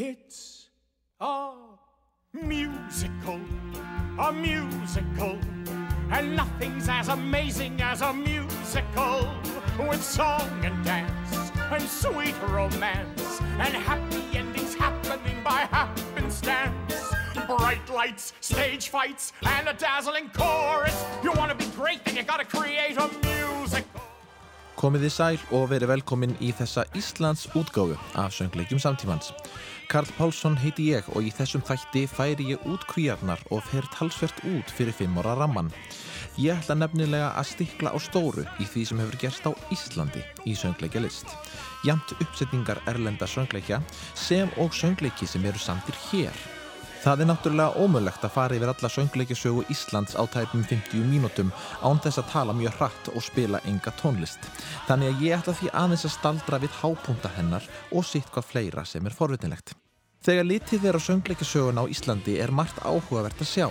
It's a musical, a musical, and nothing's as amazing as a musical with song and dance and sweet romance and happy endings happening by happenstance. Bright lights, stage fights, and a dazzling chorus. You want to be great, then you gotta create a musical. Komið þið sæl og verið velkomin í þessa Íslands útgáfu af söngleikjum samtímans. Karl Pálsson heiti ég og í þessum þætti færi ég út kvíarnar og fer talsvert út fyrir fimm ára ramman. Ég ætla nefnilega að stikla á stóru í því sem hefur gerst á Íslandi í söngleikja list. Jamt uppsetningar erlenda söngleikja sem og söngleiki sem eru samtir hér. Það er náttúrulega ómögulegt að fara yfir alla söngleikisögu Íslands á tæpum 50 mínútum án þess að tala mjög hratt og spila enga tónlist. Þannig að ég ætla því aðeins að staldra við hápunta hennar og sitt hvað fleira sem er forvitinlegt. Þegar litið er á söngleikisögun á Íslandi er margt áhugavert að sjá.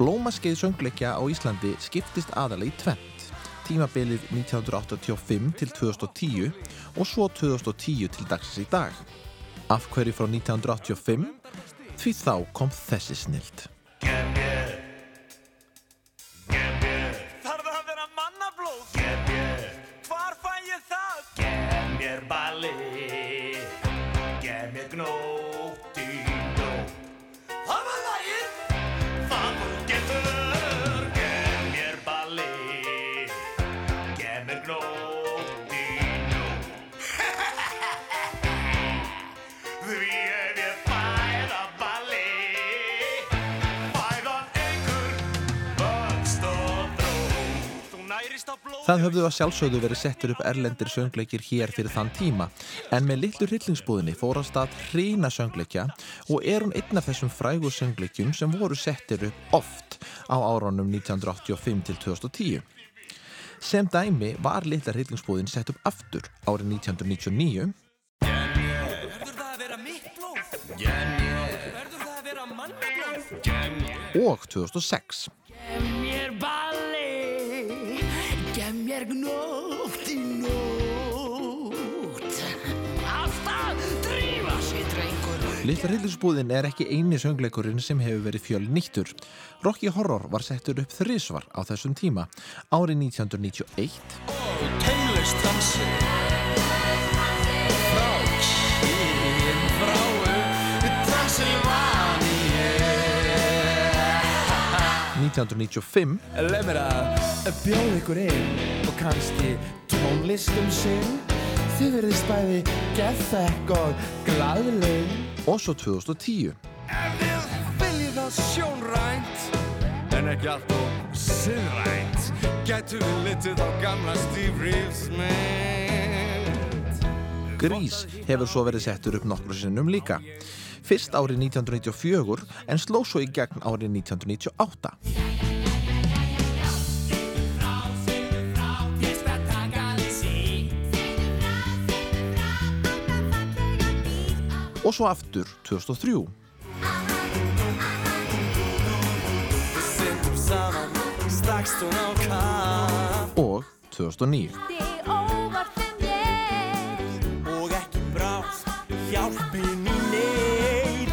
Blómaskeið söngleikja á Íslandi skiptist aðalega í tvent. Tímabilið 1985 til 2010 og svo 2010 til dagsins í dag. Af hverju frá 1985? Því þá kom þessi snild. Hvar fæ ég það? Gef mér balli Gef mér gnótt Það höfðu að sjálfsögðu verið settir upp erlendir söngleikir hér fyrir þann tíma en með litlu hryllingsbúðinni fórast að hreina söngleikja og er hún einn af þessum frægur söngleikjum sem voru settir upp oft á áronum 1985 til 2010. Sem dæmi var litla hryllingsbúðin sett upp aftur árið 1999 og 2006. drengur Litla hryllingsbúðin er ekki eini söngleikurinn sem hefur verið fjöl nýttur. Rocky Horror var settur upp þrísvar á þessum tíma. Árið 1991 Taumlaust dansi. Frá kyn Frá Transilvaníu 1995 Leif mér að bjóða ykkur inn og kannski tónlistum sinn. Þið verðist bæði gethekk og glaðleg og svo 2010 Ef þið viljið það sjónrænt En ekki allt og siðrænt Gætu við litið á gamla Steve Reeves mynd Grís hefur svo verið settur upp nokkru sinnum líka. Fyrst árið 1994 en sló svo í gegn árið 1998. Og svo aftur 2003 Sindum saman, stakst hún á kaff og 2009. Og ekki bráð, hjálpin í neyð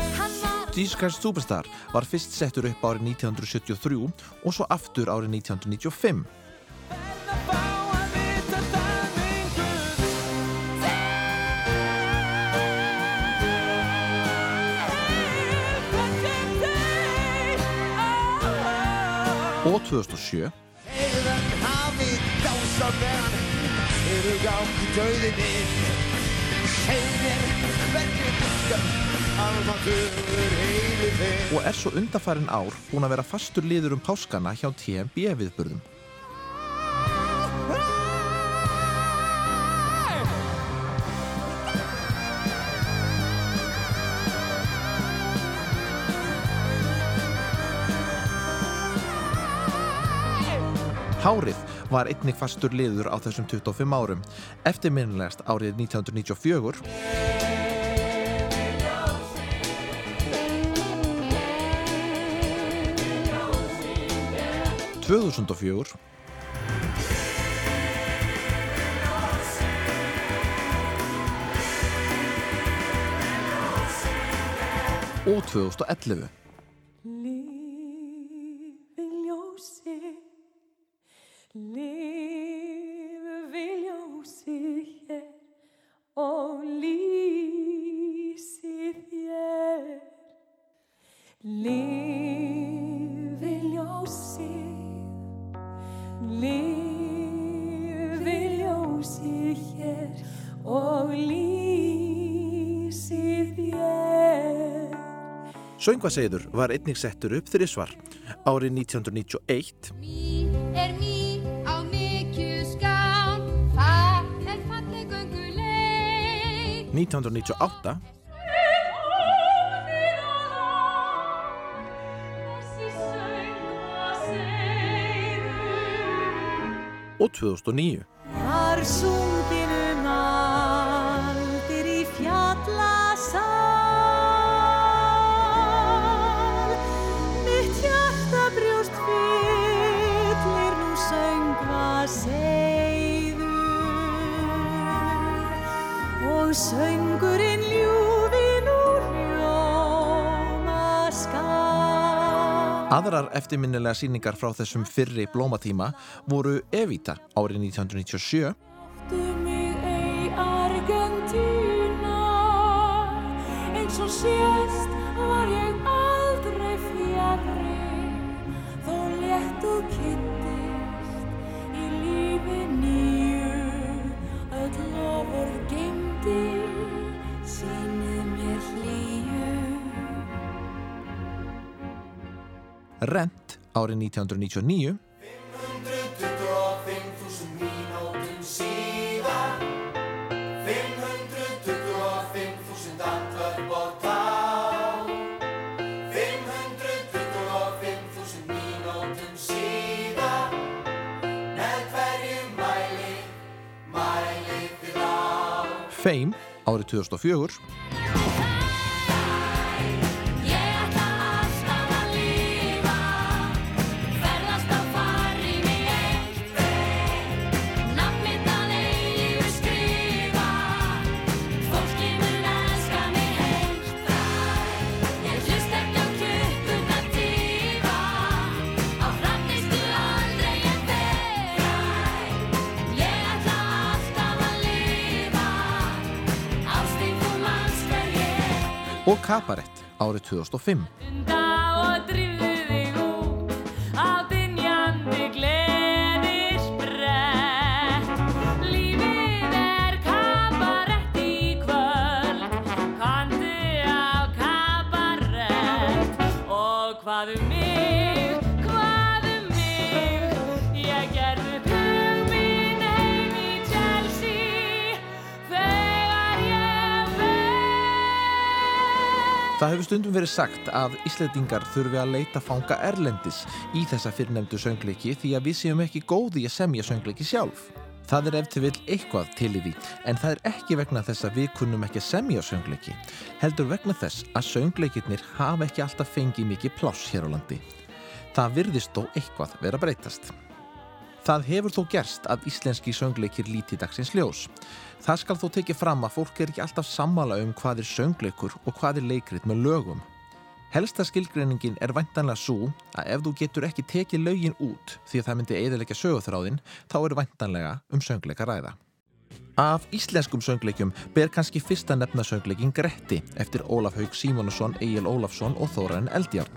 Jesus Christ Superstar var fyrst settur upp árið 1973 og svo aftur árið 1995. heilu þig og er svo undarfærin ár búin að vera fastur liður um páskana hjá TMB viðburðum. Hárið var einnig fastur liður á þessum 25 árum, eftirminnilegast árið 1994 2004 2008 og 2011. Söngvaseður var einnig settur upp þrísvar. Árið 1991, Mý er mý á mikju skán, það er falleg gönguleið. 1998 og 2009. Var sungin Aðrar eftirminnilega síningar frá þessum fyrri blómatíma voru Evita árið 1997 Du mig ei mæli þið á Fame árið 2004 og Kabarett árið 2005. Það hefur stundum verið sagt að Íslandingar þurfi að leita fanga erlendis í þessa fyrrnemdu söngleiki því að við séum ekki góði að semja söngleiki sjálf. Það er eftir vil eitthvað til í því, en það er ekki vegna þess að við kunnum ekki að semja söngleiki. Heldur vegna þess að söngleikirnir hafa ekki alltaf fengið mikið pláss hér á landi. Það virðist þó eitthvað vera breytast. Það hefur þó gerst að íslenski söngleikir líti dagsins ljós. Það skal þó tekið fram að fólk er ekki alltaf sammála um hvað er söngleikur og hvað er leikrit með lögum. Helsta skilgreiningin er væntanlega svo að ef þú getur ekki tekið lögin út því að það myndi eðilegja sögurþráðin, þá er væntanlega um söngleika ræða. Af íslenskum söngleikjum ber kannski fyrsta nefna söngleikin Gretti eftir Ólaf Haug Símonusson, Egil Ólafsson og Þórainn Eldjárn.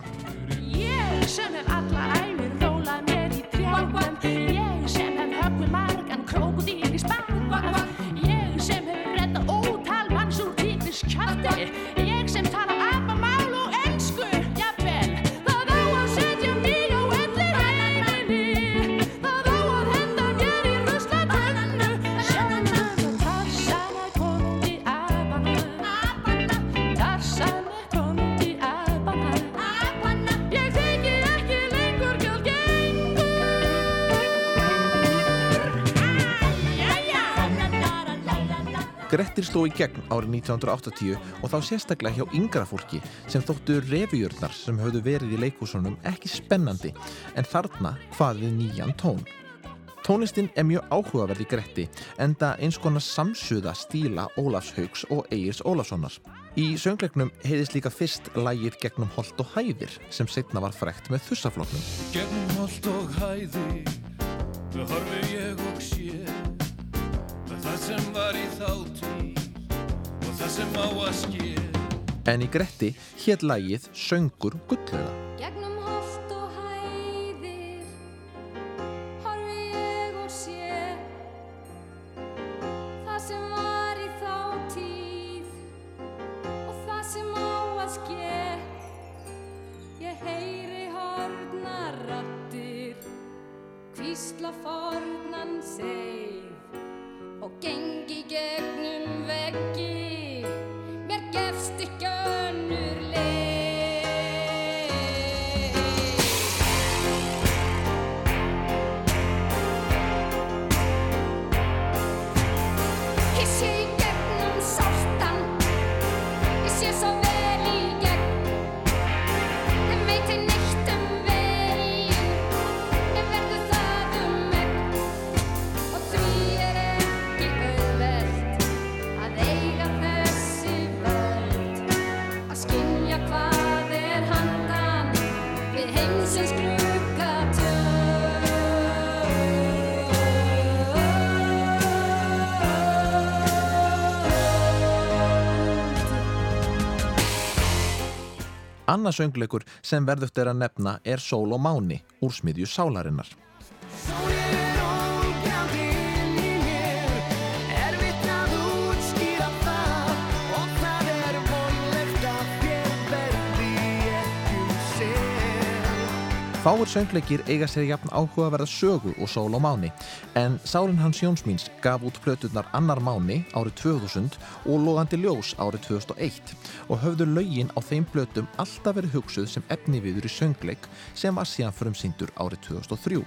Grettir sló í gegn árið 1980 og þá sérstaklega hjá yngra fólki sem þóttu revjurnar sem höfðu verið í leikúsunum ekki spennandi en þarna hvað við nýjan tón. Tónlistin er mjög áhugaverð í Gretti enda eins konar samsuða stíla Ólafs Haugs og Egils Ólafssonar. Í söngleiknum heiðist líka fyrst lægið gegnum holt og hæðir sem setna var frækt með þussafloknum. Gegnum holt og hæði Það horfi ég og það sem var í þáttíð Og það sem á að ske En í Gretti hétt lægið Söngur gullauga. Annað söngleikur sem verðugt er að nefna er Sól og Máni úr smiðju Sálarinnar. Fáir söngleikir eiga sér jafn áhugaverða sögu og Sól og Máni en Sálin hans Jónsmíns gaf út plöturnar Annar Máni árið 2000 og Logandi Ljós árið 2001 og höfðu lögin á þeim plötum alltaf verið hugsuð sem efni viður í söngleik sem var síðan frumsýndur árið 2003.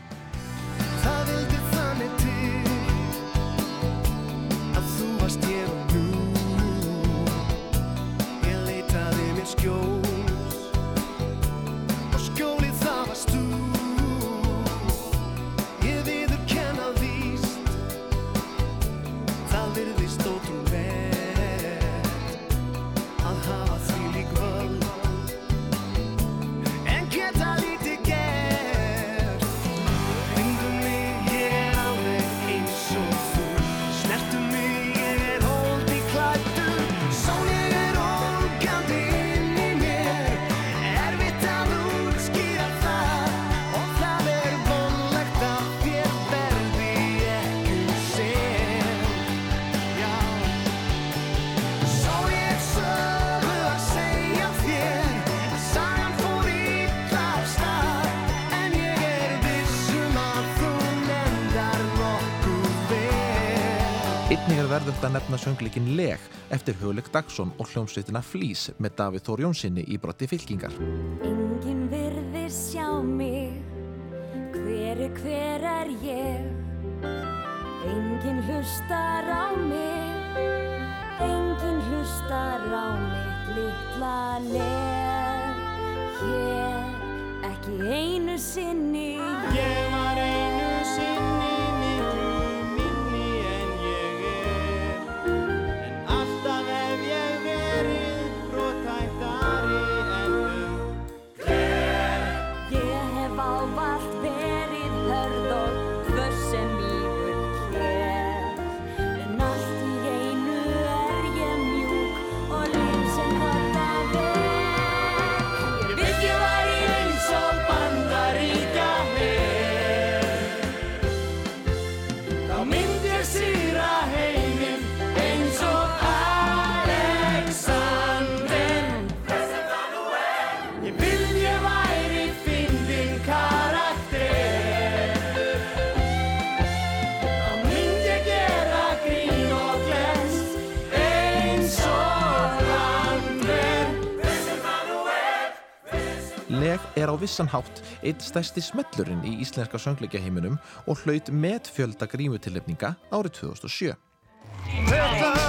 Einnig er verðugt að nefna söngleikin Leg eftir Hugleik Dagsson og hljómsveitina Flís með Davíð Þór Jónssoni í brotti fylkingar. Engin virðir sjá mig, hver er hver er ég? Engin hlustar á mig, engin hlustar á mitt litla leg. Hér ekki einu sinni Ég var Leg er á vissan hátt eitt stærsti smellurinn í íslenska söngleikjaheiminum og hlaut með fjölda grímutilefninga árið 2007.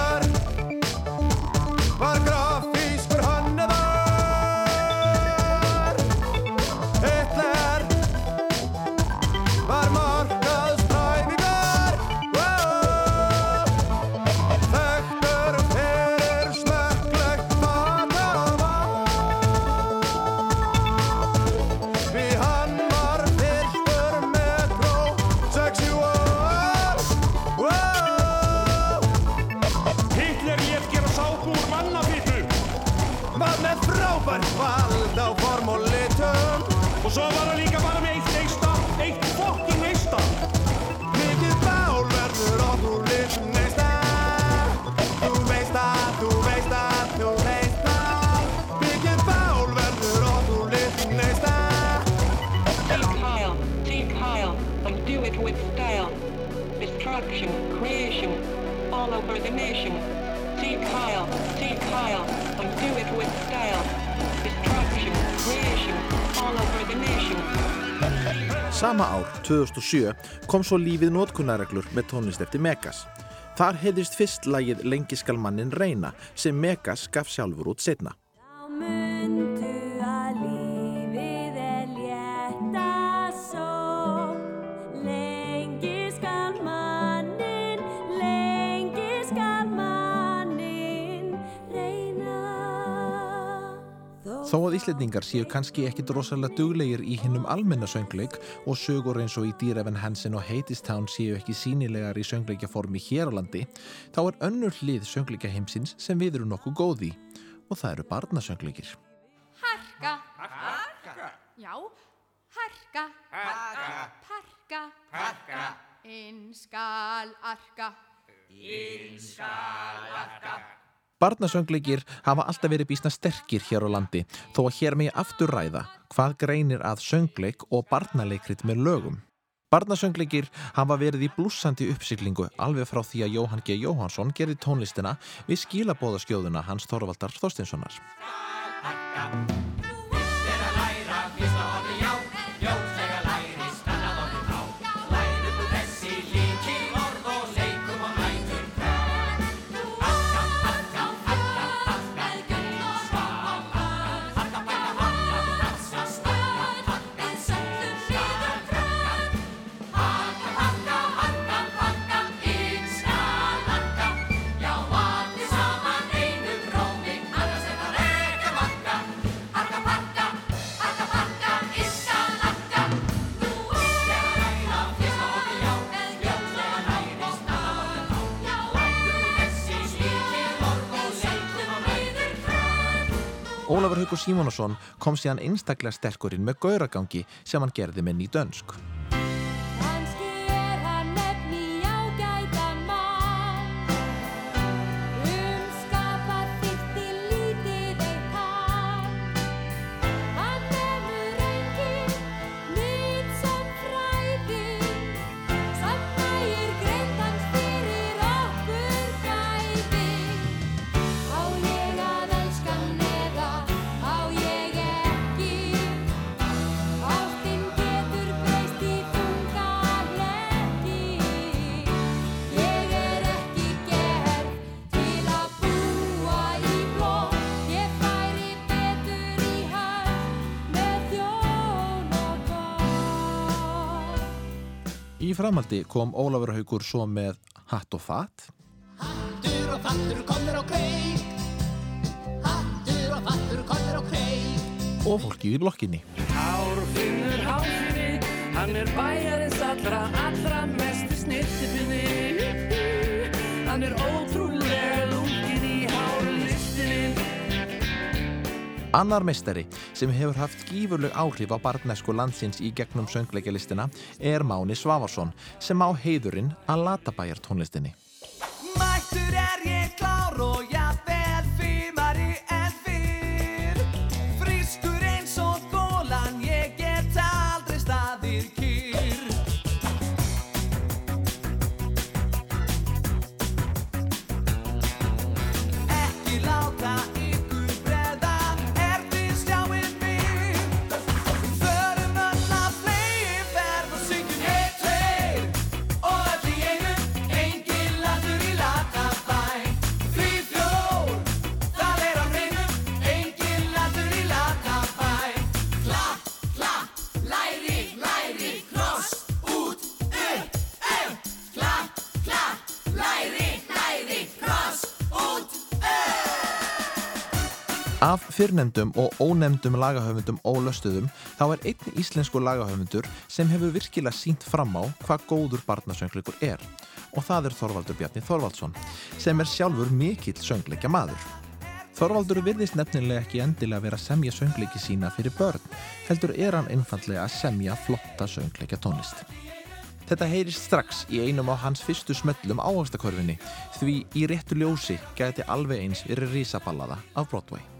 over the nation. Team Kyle, Team Kyle, and do it with style. Destruction, creation, all over the nation. Sama ár, 2007, kom svo lífið notkunnareglur með tónlist eftir Megas. Þar heyrðist fyrst lagið Lengi skal mannin reyna sem Megas gaf sjálfur út setna. Þó að Íslendingar séu kannski ekkit rosalega duglegir í hinnum almenna söngleik og sögur eins og í Dýrefn Hansen og Hadestown séu ekki sínilegar í söngleikjaformi hér á landi, þá er önnur hlið söngleikjaheimsins sem við eru nokkuð góð í og það eru barnasöngleikir. Harka. Harka. Já, harka. Harka. Parka. Parka. Inn skal arka. Inn skal arka. Barnasöngleikir hafa alltaf verið býsna sterkir hér á landi þó að hér megi aftur ræða hvað greinir að söngleik og barnaleikrit með lögum. Barnasöngleikir hafa verið í blúsandi uppsiglingu alveg frá því að Jóhann G. Jóhansson gerði tónlistina við skilabóðaskjóðuna hans Þorvaldar Þorstinssonar. Ólafur Haukur Símonasson kom síðan einstaklega sterkurinn með gauragangi sem hann gerði með nýdönsk. Kannski Í framaldi kom Ólafur Haukur svo með Hatt og Fatt Hattur og fattur komnir á kreik Hattur og fattur komnir á kreik og fólki í blokkinni. Hárfinnur hárfinni, hann er bæjarins allra, allra mestu snirtifinni. Hann er ótrúlega Annar meistari sem hefur haft gífurleg áhrif á barnesku landsins í gegnum söngleikjalistina er Máni Svavarsson sem á heiðurinn að latabæjar tónlistinni. Af fyrrnefndum og ónefndum lagahöfundum ólöstuðum þá er einn íslensku lagahöfundur sem hefur virkilega sínt fram á hvað góður barnasöngleikur er og það er Þorvaldur Bjarni Þorvaldsson sem er sjálfur mikill söngleikja maður. Þorvaldur virðist nefnilega ekki endilega vera að semja söngleiki sína fyrir börn, heldur er hann einfallega að semja flotta söngleikja tónlist. Þetta heyrist strax í einum á hans fyrstu smöllum ávastakorfinni því í réttu ljósi gæti alveg eins verið risaballaða af Broadway.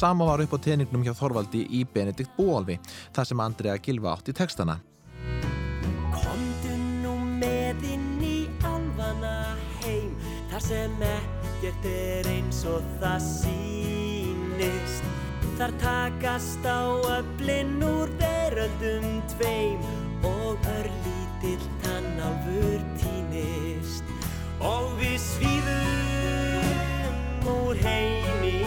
Sama var upp á teningnum hjá Þorvaldi í Benedikt Bóalvi, það sem Andrea Gilva átt í textana. Komdu nú með inn í álfana heim Þar sem ekkert er eins og það sýnist Þar takast á öflin úr veröldum tveim Og örlítill tannálfur týnist Og við svífum úr heim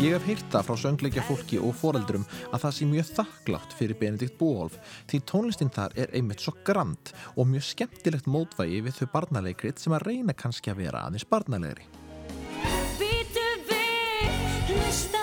Ég hef heyrt það frá söngleikja fólki og foreldrum að það sé mjög þakklátt fyrir Benedikt Bóolf því tónlistinn þar er einmitt svo grand og mjög skemmtilegt mótvægi við þau barnaleikrit sem að reyna kannski að vera aðeins barnalegri. Býtu við, hlustaðu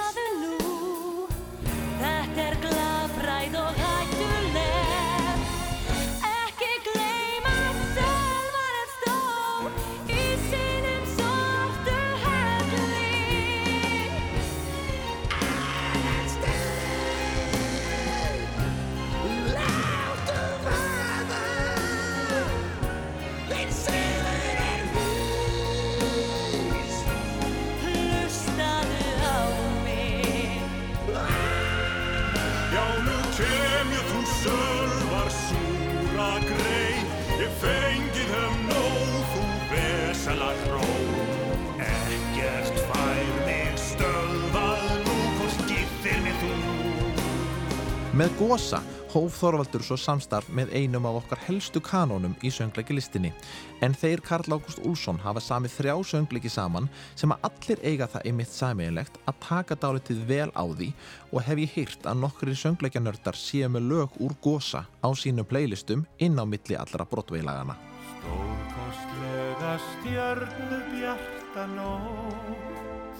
Með Gosa hóf Þorvaldur svo samstarf með einum af okkar helstu kanónum í söngleiki en þeir Karl Ágúst Úlsson hafa samið þrjá söngleiki saman sem að allir eiga það einmitt sameiginlegt að taka dálitið vel á því og hef ég hýrt að nokkri söngleikjanördar séu með lög úr Gosa á sínum playlistum inn á milli allra brotveislagana. Stórkostlega stjörnu bjarta nótt.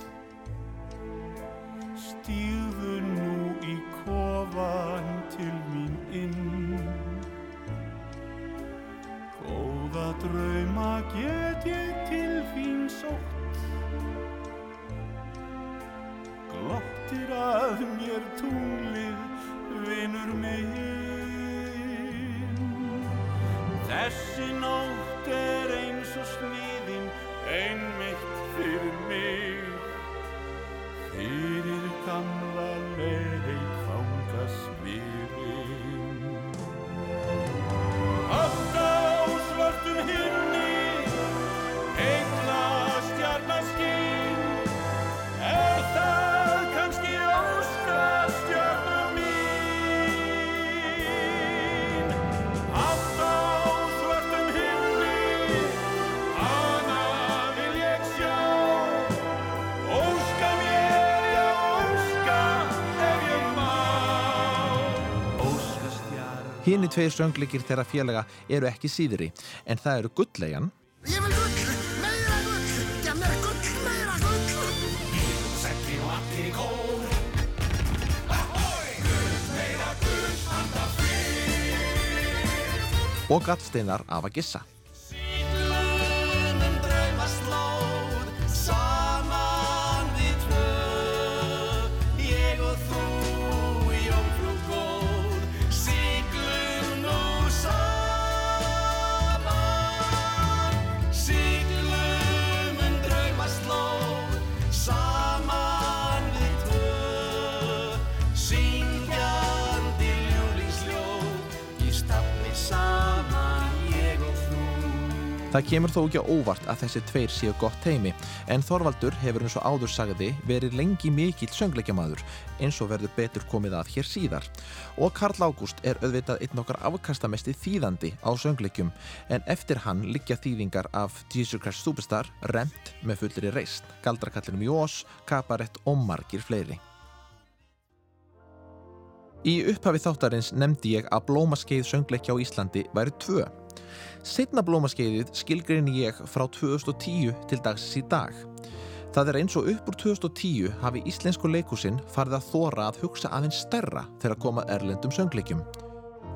Stíðu nú í kofan til mín inn. Góða drauma get ég til þín sótt. Glottir að mér tunglið, vinur minn. Þessi nótt er eins og sniðin einmitt fyrir mig. Fyrir gamla Hini tveir söngleikir þeirra félaga eru ekki síðri en það eru Gulllegjan Ég vil gull, meira gull, gef mér gull, meira gull. Sætli og allir í kór Ahoi! Gull, meira gull, handa fyrr og gallsteinar af að gissa. Það kemur þó ekki á óvart að þessi tveir séu gott heimi en Þorvaldur hefur eins og áður sagði verið lengi mikill söngleikjamaður eins og verður betur komið að hér síðar og Karl Ágúst er auðvitað einn okkar afkastamesti þýðandi á söngleikjum en eftir hann liggja þýðingar af Jesus Christ Superstar, Rent með fullri reist, Galdrakallinu Mjós, Kabarett og margir fleiri. Í upphafi þáttarins nefndi ég að blómaskeið söngleikja á Íslandi væri tvö Setna blómaskeiðið skilgrein ég frá 2010 til dagsins í dag. Það er eins og upp úr 2010 hafi íslensku leikúsin farið að þóra að hugsa aðeins stærra þegar komað erlendum söngleikjum.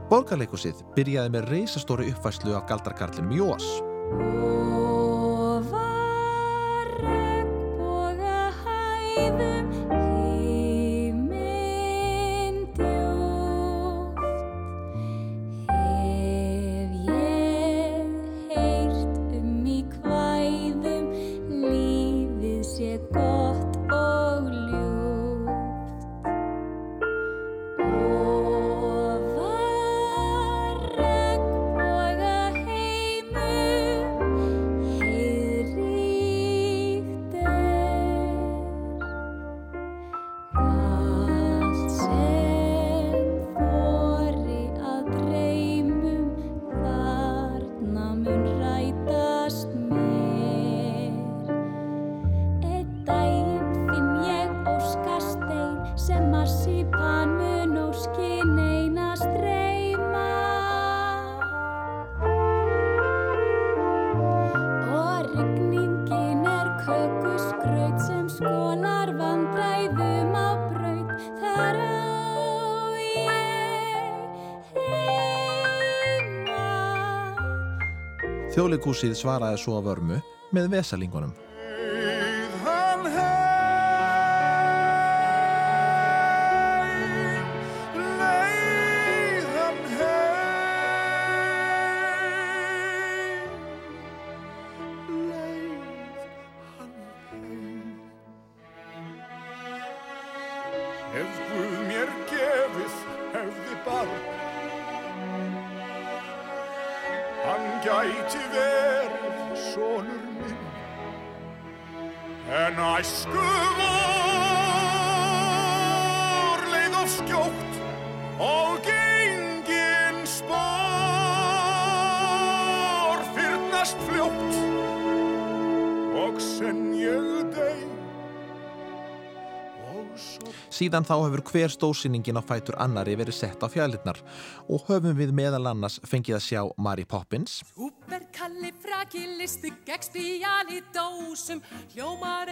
Borgarleikúsið byrjaði með reysastóri uppfæslu af galdrakarlinum Jós. Þjóðleikúsið svaraði svo að vörmu með vesalingunum. Síðan þá hefur hver stóðsýningin á fætur annari verið sett á fjallirnar og höfum við meðal annars fengið að sjá Mary Poppins, Úberkalli frakilisti gegspíjan í dósum. Hljómar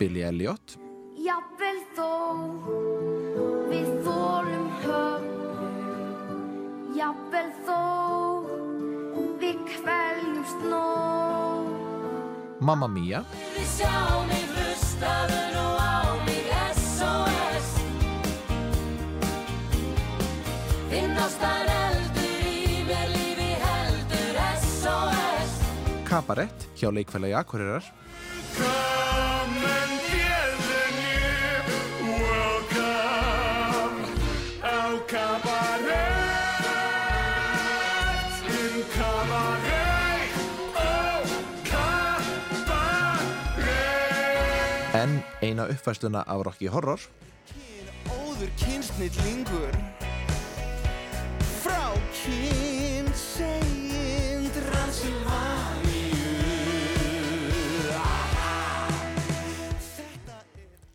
Billy Elliot, Jafnvel þó við þólum höfnum Jafnvel þó við kveljumst nóg Mamma Mia, Við sjá mig hlustaðu nú á mig SOS Þinn ástar eldur í mér lífi heldur SOS Kabarett hjá leikfélagi Akureyrar, Come eina uppfæsluna af Rocky Horror, Óður kynsnillingur Frá kynsegin Transilvaníu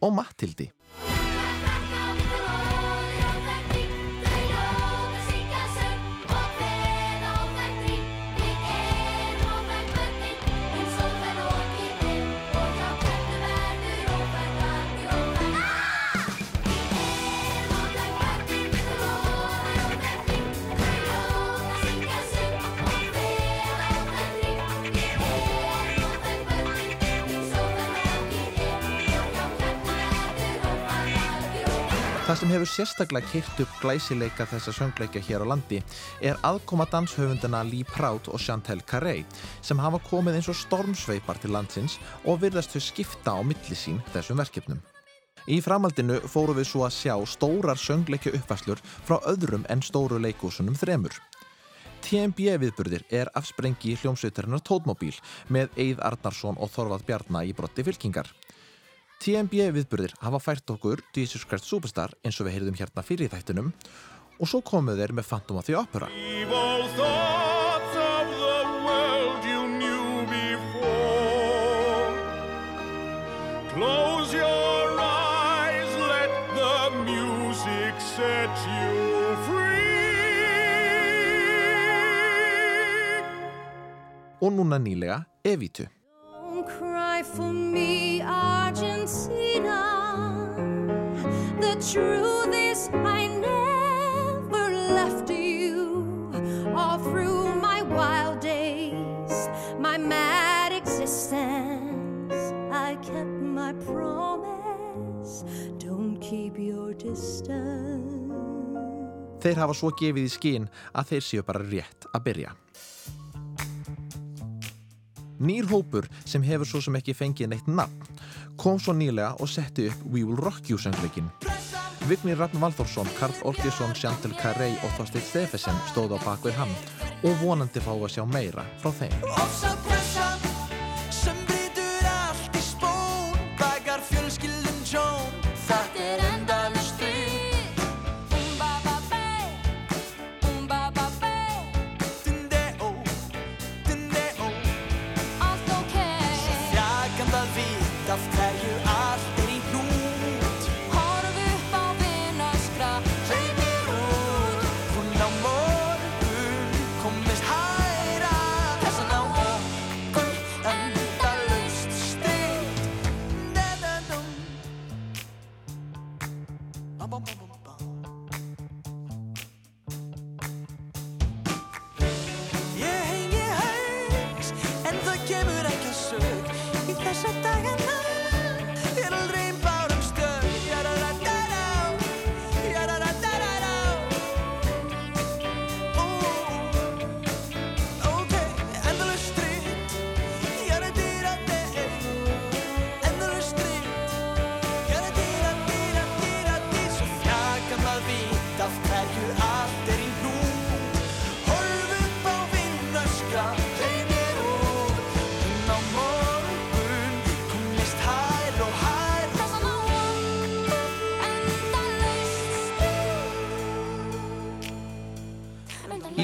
og Mattildi. Það sem hefur sérstaklega keirt upp glæsileika þessa söngleikja hér á landi er aðkoma danshöfundana Lee Proud og Chantel Carey sem hafa komið eins og stormsveipar til landsins og virðast þau skipta á milli sín þessum verkefnum. Í framhaldinu fóru við svo að sjá stórar söngleikja uppfæslur frá öðrum en stóru leikúsunum þremur. TMB viðburðir er afsprengi hljómsveitarinnar Tótmóbíl með Eið Arnarsson og Þorvald Bjarnar í brotti fylkingar. TMB viðburðir hafa fært okkur Jesus Christ Superstar eins og við heyrðum hérna fyrir í þættinum og svo komuð þeir með Phantom of the Opera. Og núna nýlega Evitu. Don't cry for me, Argentina. The truth is, I never left you. All through my wild days, my mad existence, I kept my promise. Don't keep your distance. Þeir hafa svo gefið í skinn að þeir séu bara rétt að byrja. Nýr hópur sem hefur svo sem ekki fengið neitt nafn kom svo nýlega og setti upp We Will Rock You söngleikin. Vignir Ragn Valþórsson, Karl Orgesson, Chantal Carey og Þorstein Stefesen stóð á bakvið hann og vonandi fá að sjá meira frá þeim.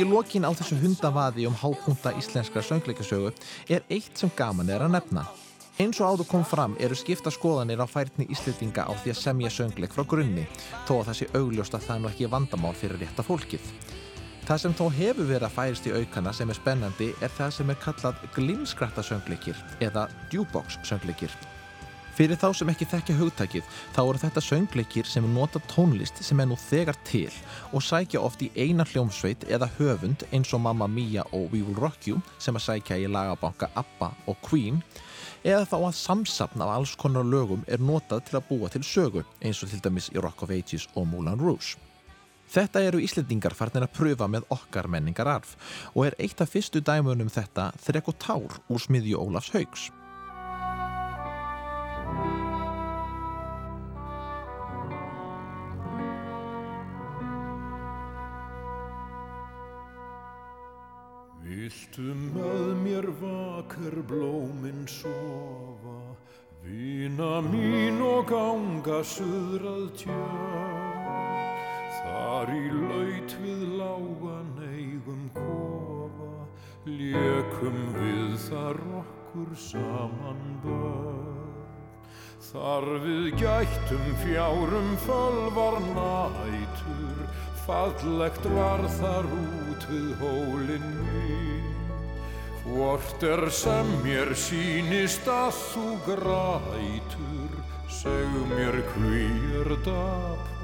Í lokin á þessu hundavaði um hápunta íslenskra söngleikasögu er eitt sem gaman er að nefna. Eins og áður kom fram eru skipta skoðanir á færni íslendinga á því að semja söngleik frá grunni, þó að það sé augljóst að það er nú ekki vandamál fyrir rétta fólkið. Það sem þó hefur verið að færist í aukana sem er spennandi er það sem er kallað glimskratta söngleikir eða djúbox söngleikir. Fyrir þá sem ekki þekkja hugtakið þá eru þetta söngleikir sem nota tónlist sem er nú þegar til og sækja oft í eina hljómsveit eða höfund eins og Mamma Mia og We Will Rock You sem að sækja í lagabanka ABBA og Queen eða þá að samsapna af alls konar lögum er notað til að búa til sögu eins og til dæmis í Rock of Ages og Moulin Rouge. Þetta eru Íslendingar farnir að pröfa með okkar menningararf og er eitt af fyrstu dæmunum þetta þrekk og tár úr smiðju Ólafs Haugs. Viltu með mér vakar blóminn sofa, vina mín og ganga suðrað tjörn. Þar í laut við lágan eigum kofa, lékum við þar okkur saman börn. Þar við gættum fjárum fölvar nætur, fallegt var þar út við hólinn mín. Hvort er sem mér sýnist að þú grætur, seg mér hví er dapur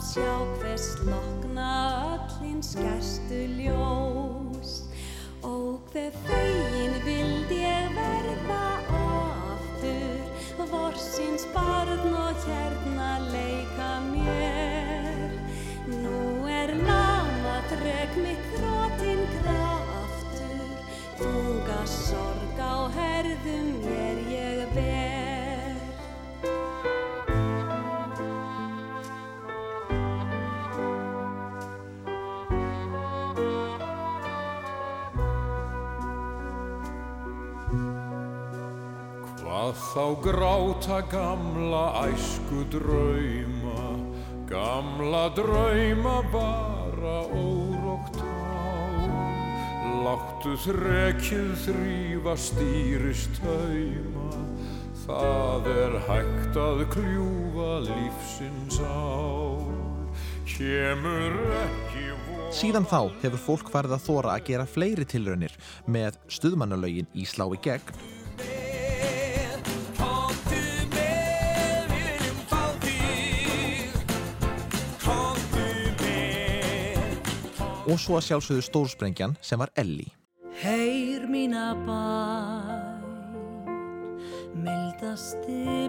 að sjá hvers lokna öllin skærstu ljós Hvað þá gráta gamla æsku drauma, gamla drauma bara órókt á. Láttu þrekið þrýfa stýrist tauma, það er hægt að kljúfa lífsins ál. Kemur ekki von. Síðan þá hefur fólk farið að þóra að gera fleiri tilraunir með stuðmannalögin í slá í gegn og svo að sjálfsögðu stórsprengjan sem var Ellie. Heyr mína bæn, mildasti blær,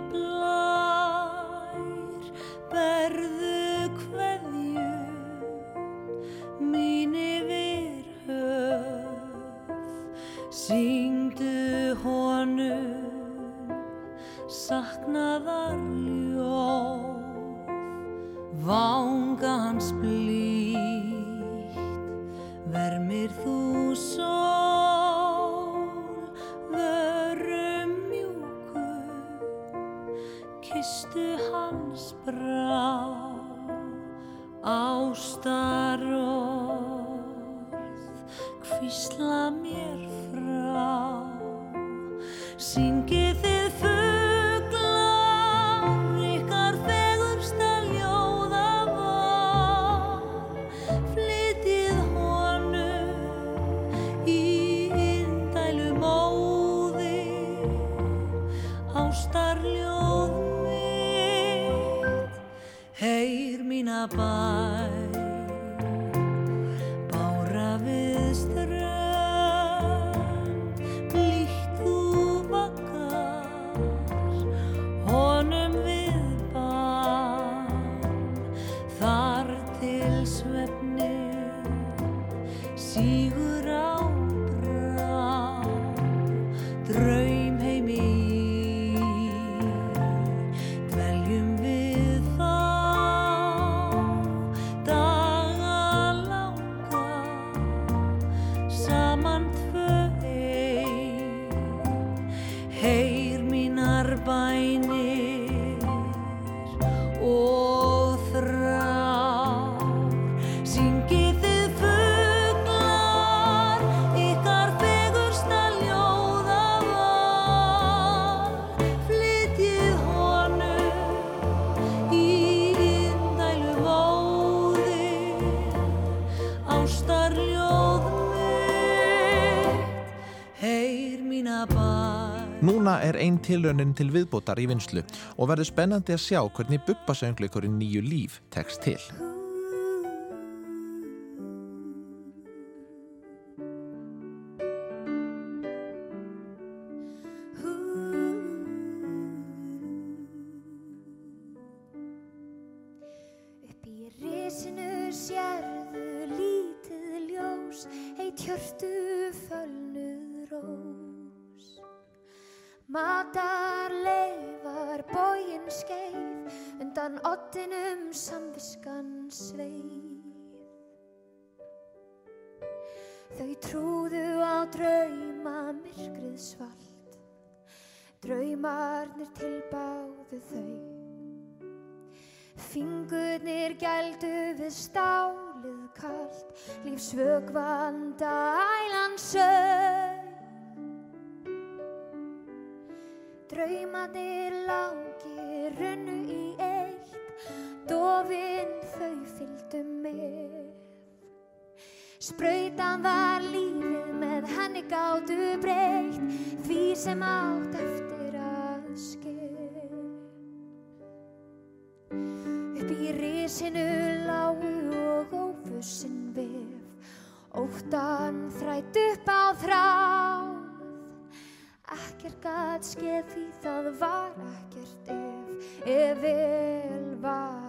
kistu hans brá, ástar orð, hvísla mér Núna er ein tilraunin til viðbótar í vinslu og verður spennandi að sjá hvernig bubbasöngleikurinn nýju líf tekst til. Oddinum samviskan sveif. Þau trúðu á drauma myrkrið svalt, draumarnir tilbáðu þau. Fingurnir gældu við stálið kalt, lífsvögvan dælan sög. Draumarnir langir runnu dofinn þau fylgdu með. Sprautan var lífið með henni gátu breytt því sem átt eftir að ske. Upp í risinu lágu og ófussin vef, óttan þrætt upp á þráð. Ekkert gat skeð því það var ekkert ef, ef vel var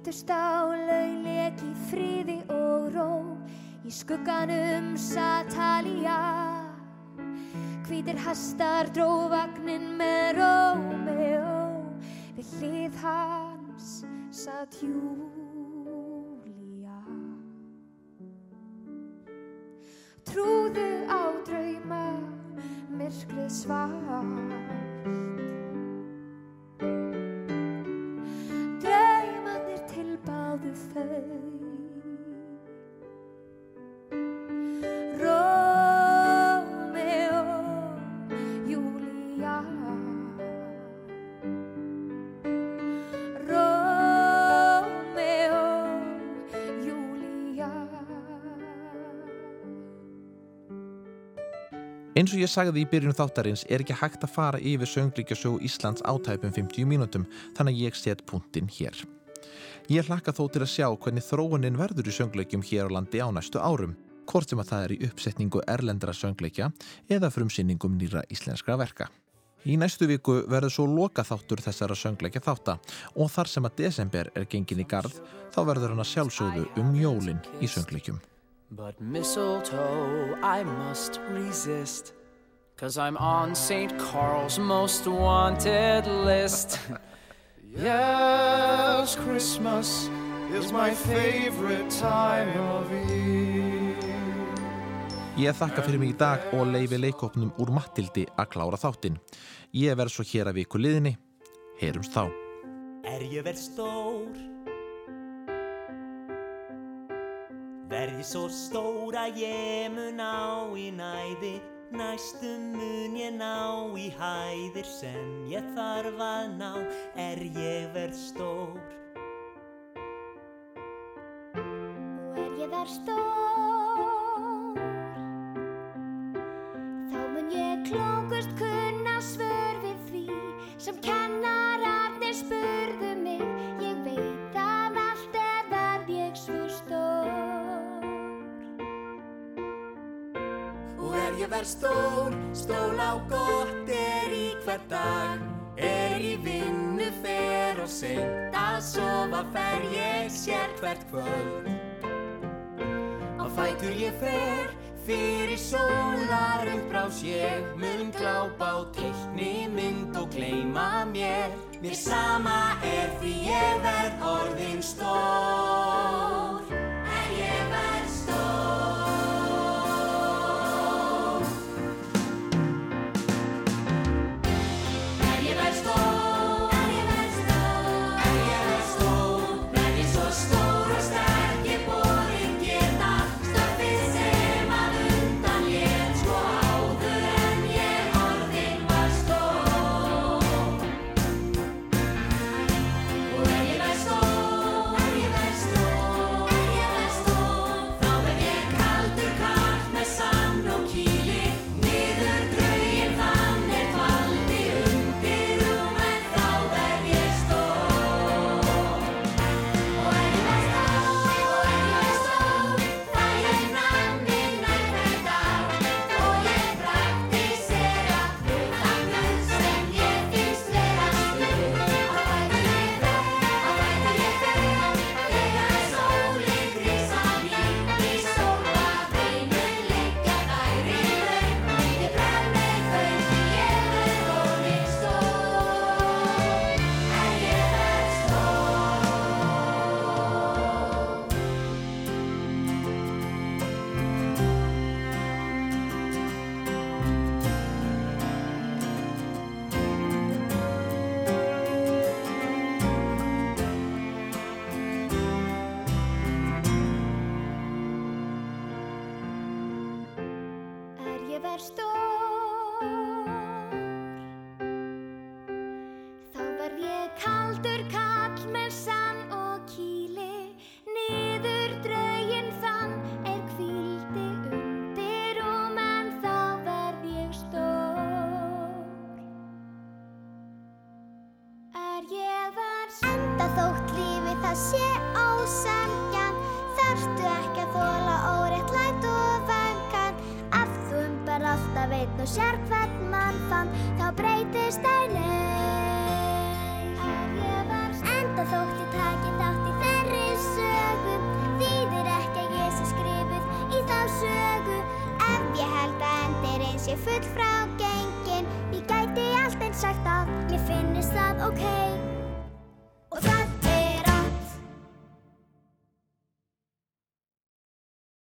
Hittust á laugleik í friði og ró, í skugganum Satalía. Hvítir hestar dró vagnin með Rómeó, við hlið hans satt Júlía. Trúðu á drauma, myrkrið svart. Eins og ég sagði í byrjun þáttarins er ekki hægt að fara yfir sönglíkjasögu Íslands átæpum 50 mínútum þannig að ég set punktinn hér. Ég hlakka þó til að sjá hvernig þróunin verður í söngleikjum hér á landi á næstu árum, hvort sem að það er í uppsetningu erlendra söngleikja eða frumsýningum nýra íslenskra verka. Í næstu viku verður svo loka þáttur þessara söngleikja þátta og þar sem að desember er gengin í garð þá verður hann að sjálfsögðu um jólin í söngleikjum. But mistletoe I must resist. Cause I'm on St. Carl's most wanted list. Yes, Christmas is my favorite time of year. Ég þakka fyrir mig í dag og leifi leikopnum úr Mattildi að klára þáttinn. Ég verð svo hér að viku liðinni. Heyrumst þá. Er ég verð stór Verð ég svo stór að ég mun á í næði Næstum mun ég ná í hæðir sem ég þarf að ná. Er ég verð stór? Og er ég þar stór. Þá mun ég klókust ég verð stór, stól á gott er í hver dag. Er í vinnu fer og seint að sofa fer ég sér hvert kvöld. Á fætur ég fer, fyrir sólar uppbrás ég. Mun glápa á teikni mynd og gleyma mér. Mér sama er því ég verð orðin stór